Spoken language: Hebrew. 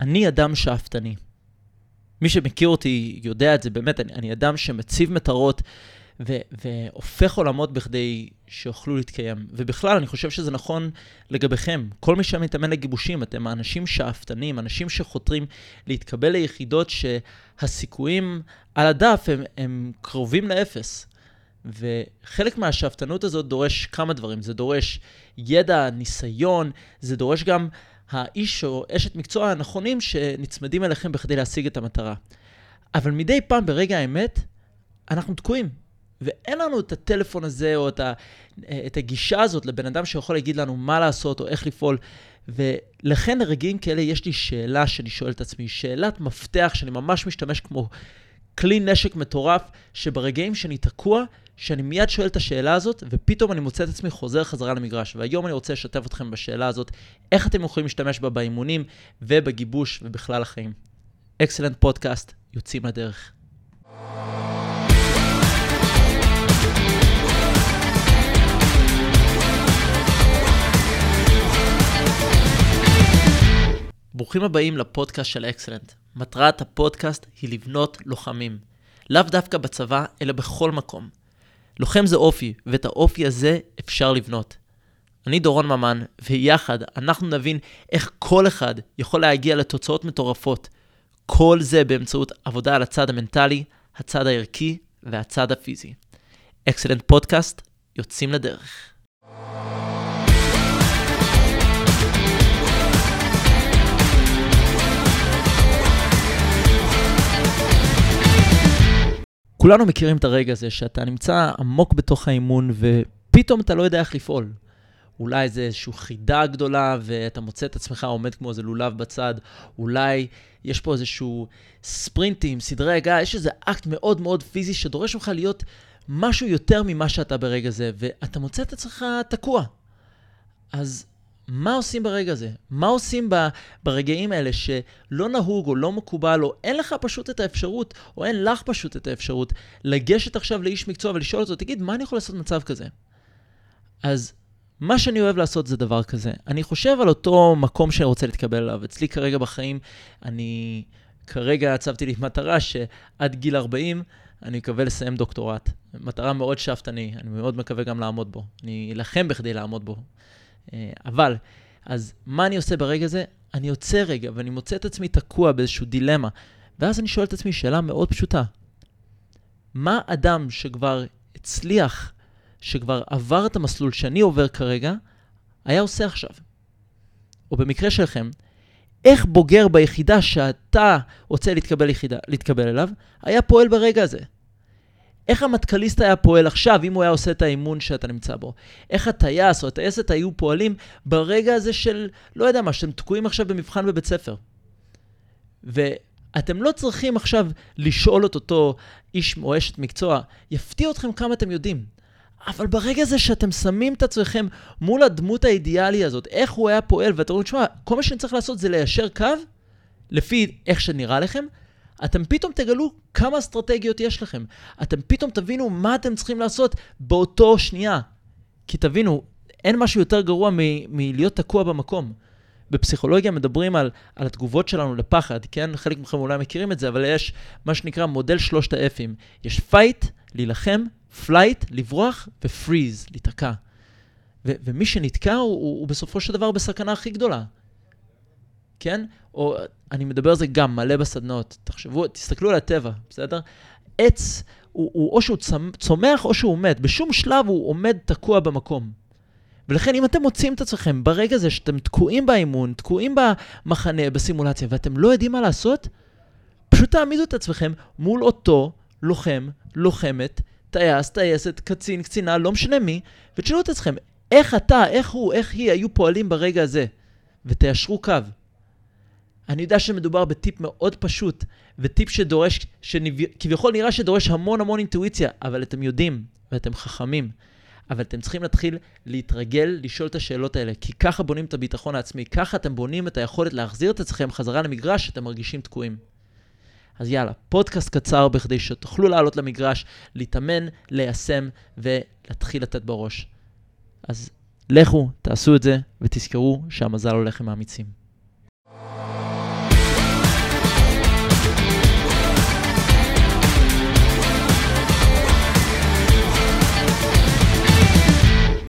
אני אדם שאפתני. מי שמכיר אותי יודע את זה, באמת, אני, אני אדם שמציב מטרות ו, והופך עולמות בכדי שיוכלו להתקיים. ובכלל, אני חושב שזה נכון לגביכם. כל מי שמתאמן לגיבושים, אתם אנשים שאפתנים, אנשים שחותרים להתקבל ליחידות שהסיכויים על הדף הם, הם קרובים לאפס. וחלק מהשאפתנות הזאת דורש כמה דברים. זה דורש ידע, ניסיון, זה דורש גם האיש או אשת מקצוע הנכונים שנצמדים אליכם בכדי להשיג את המטרה. אבל מדי פעם, ברגע האמת, אנחנו תקועים. ואין לנו את הטלפון הזה או את, ה, את הגישה הזאת לבן אדם שיכול להגיד לנו מה לעשות או איך לפעול. ולכן לרגעים כאלה יש לי שאלה שאני שואל את עצמי, שאלת מפתח שאני ממש משתמש כמו כלי נשק מטורף, שברגעים שאני תקוע, שאני מיד שואל את השאלה הזאת, ופתאום אני מוצא את עצמי חוזר חזרה למגרש. והיום אני רוצה לשתף אתכם בשאלה הזאת, איך אתם יכולים להשתמש בה באימונים ובגיבוש ובכלל החיים. אקסלנט פודקאסט, יוצאים לדרך. ברוכים הבאים לפודקאסט של אקסלנט. מטרת הפודקאסט היא לבנות לוחמים. לאו דווקא בצבא, אלא בכל מקום. לוחם זה אופי, ואת האופי הזה אפשר לבנות. אני דורון ממן, ויחד אנחנו נבין איך כל אחד יכול להגיע לתוצאות מטורפות. כל זה באמצעות עבודה על הצד המנטלי, הצד הערכי והצד הפיזי. אקסלנט פודקאסט, יוצאים לדרך. כולנו מכירים את הרגע הזה שאתה נמצא עמוק בתוך האימון ופתאום אתה לא יודע איך לפעול. אולי זה איזושהי חידה גדולה ואתה מוצא את עצמך עומד כמו איזה לולב בצד, אולי יש פה איזשהו ספרינטים, סדרי הגעה, יש איזה אקט מאוד מאוד פיזי שדורש ממך להיות משהו יותר ממה שאתה ברגע זה, ואתה מוצא את עצמך תקוע. אז מה עושים ברגע הזה? מה עושים ברגעים האלה שלא נהוג או לא מקובל, או אין לך פשוט את האפשרות, או אין לך פשוט את האפשרות, לגשת עכשיו לאיש מקצוע ולשאול אותו, תגיד, מה אני יכול לעשות במצב כזה? אז מה שאני אוהב לעשות זה דבר כזה. אני חושב על אותו מקום שאני רוצה להתקבל אליו. אצלי כרגע בחיים, אני כרגע הצבתי לי מטרה שעד גיל 40 אני מקווה לסיים דוקטורט. מטרה מאוד שאפתני, אני מאוד מקווה גם לעמוד בו. אני אלחם בכדי לעמוד בו. אה, אבל, אז מה אני עושה ברגע הזה? אני יוצא רגע ואני מוצא את עצמי תקוע באיזושהי דילמה, ואז אני שואל את עצמי שאלה מאוד פשוטה. מה אדם שכבר הצליח, שכבר עבר את המסלול שאני עובר כרגע, היה עושה עכשיו? או במקרה שלכם, איך בוגר ביחידה שאתה רוצה להתקבל, יחידה, להתקבל אליו, היה פועל ברגע הזה? איך המטכליסט היה פועל עכשיו, אם הוא היה עושה את האימון שאתה נמצא בו? איך הטייס או הטייסת היו פועלים ברגע הזה של, לא יודע מה, שאתם תקועים עכשיו במבחן בבית ספר. ואתם לא צריכים עכשיו לשאול את אותו איש או אשת מקצוע, יפתיע אתכם כמה אתם יודעים. אבל ברגע הזה שאתם שמים את עצמכם מול הדמות האידיאלי הזאת, איך הוא היה פועל, ואתם אומרים, תשמע, כל מה שאני צריך לעשות זה ליישר קו, לפי איך שנראה לכם, אתם פתאום תגלו כמה אסטרטגיות יש לכם. אתם פתאום תבינו מה אתם צריכים לעשות באותו שנייה. כי תבינו, אין משהו יותר גרוע מ- מלהיות תקוע במקום. בפסיכולוגיה מדברים על, על התגובות שלנו לפחד, כן? חלק מכם אולי מכירים את זה, אבל יש מה שנקרא מודל שלושת האפים. יש fight, להילחם, flight, לברוח, ו freeze, להיתקע. ו- ומי שנתקע הוא, הוא, הוא בסופו של דבר בסכנה הכי גדולה. כן? או אני מדבר על זה גם מלא בסדנאות. תחשבו, תסתכלו על הטבע, בסדר? עץ, הוא, הוא או שהוא צומח או שהוא מת. בשום שלב הוא עומד תקוע במקום. ולכן אם אתם מוצאים את עצמכם ברגע הזה שאתם תקועים באימון, תקועים במחנה, בסימולציה, ואתם לא יודעים מה לעשות, פשוט תעמידו את עצמכם מול אותו לוחם, לוחמת, טייס, טייסת, קצין, קצינה, לא משנה מי, ותשאלו את עצמכם, איך אתה, איך הוא, איך היא היו פועלים ברגע הזה, ותיישרו קו. אני יודע שמדובר בטיפ מאוד פשוט, וטיפ שדורש, שכביכול נראה שדורש המון המון אינטואיציה, אבל אתם יודעים, ואתם חכמים. אבל אתם צריכים להתחיל להתרגל לשאול את השאלות האלה, כי ככה בונים את הביטחון העצמי, ככה אתם בונים את היכולת להחזיר את עצמכם חזרה למגרש שאתם מרגישים תקועים. אז יאללה, פודקאסט קצר בכדי שתוכלו לעלות למגרש, להתאמן, ליישם ולהתחיל לתת בראש. אז לכו, תעשו את זה, ותזכרו שהמזל הולך עם האמיצים.